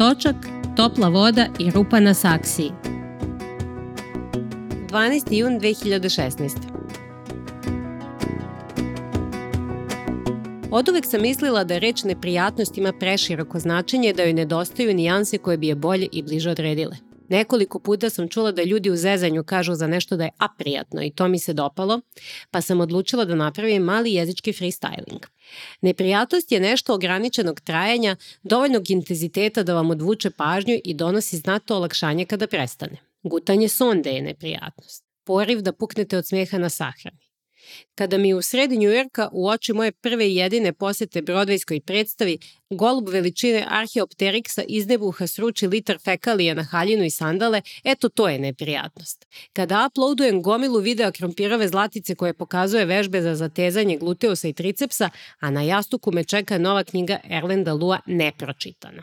Točak, topla voda i rupa na saksiji. 12. jun 2016. Od uvek sam mislila da reč neprijatnost ima preširoko značenje da joj nedostaju nijanse koje bi je bolje i bliže odredile. Nekoliko puta sam čula da ljudi u zezanju kažu za nešto da je aprijatno i to mi se dopalo, pa sam odlučila da napravim mali jezički freestyling. Neprijatnost je nešto ograničenog trajanja, dovoljnog intenziteta da vam odvuče pažnju i donosi znato olakšanje kada prestane. Gutanje sonde je neprijatnost. Poriv da puknete od smeha na sahrani. Kada mi u sredi Njujorka u oči moje prve i jedine posete brodvejskoj predstavi golub veličine Arheopteriksa iz nebuha sruči litar fekalija na haljinu i sandale, eto to je neprijatnost. Kada uploadujem gomilu videa krompirove zlatice koje pokazuje vežbe za zatezanje gluteusa i tricepsa, a na jastuku me čeka nova knjiga Erlenda Lua nepročitana.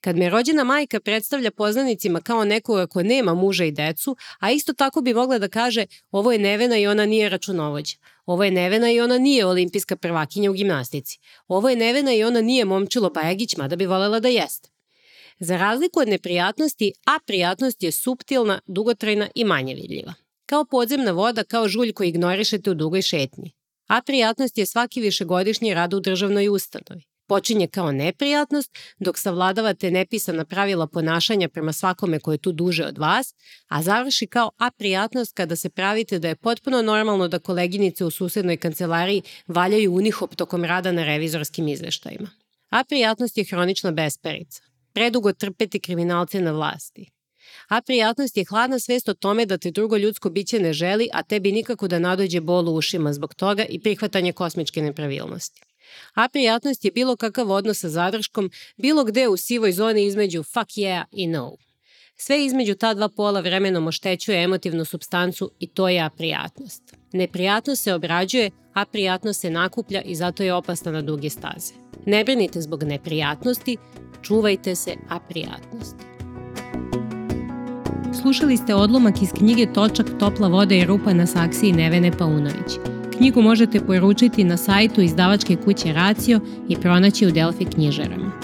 Kad me rođena majka predstavlja poznanicima kao nekoga ko nema muža i decu, a isto tako bi mogla da kaže ovo je Nevena i ona nije računovođa. Ovo je Nevena i ona nije olimpijska prvakinja u gimnastici. Ovo je Nevena i ona nije momčilo Bajagić, mada bi volela da jeste. Za razliku od neprijatnosti, a prijatnost je suptilna, dugotrajna i manje vidljiva. Kao podzemna voda, kao žulj koji ignorišete u dugoj šetnji. A prijatnost je svaki višegodišnji rad u državnoj ustanovi. Počinje kao neprijatnost, dok savladavate nepisana pravila ponašanja prema svakome ko je tu duže od vas, a završi kao aprijatnost kada se pravite da je potpuno normalno da koleginice u susednoj kancelariji valjaju unihop tokom rada na revizorskim izveštajima. Aprijatnost je hronična besperica. Predugo trpeti kriminalce na vlasti. A prijatnost je hladna svest o tome da te drugo ljudsko biće ne želi, a tebi nikako da nadođe bol u ušima zbog toga i prihvatanje kosmičke nepravilnosti. A prijatnost je bilo kakav odnos sa zadrškom, bilo gde u sivoj zoni između fuck yeah i no. Sve između ta dva pola vremenom oštećuje emotivnu substancu i to je aprijatnost. Neprijatnost se obrađuje, a prijatnost se nakuplja i zato je opasna na duge staze. Ne brinite zbog neprijatnosti, čuvajte se aprijatnosti. Slušali ste odlomak iz knjige Točak, topla voda i rupa na saksiji Nevene Paunović. Knjigu možete poručiti na sajtu izdavačke kuće Racio i pronaći u Delfi knjižarama.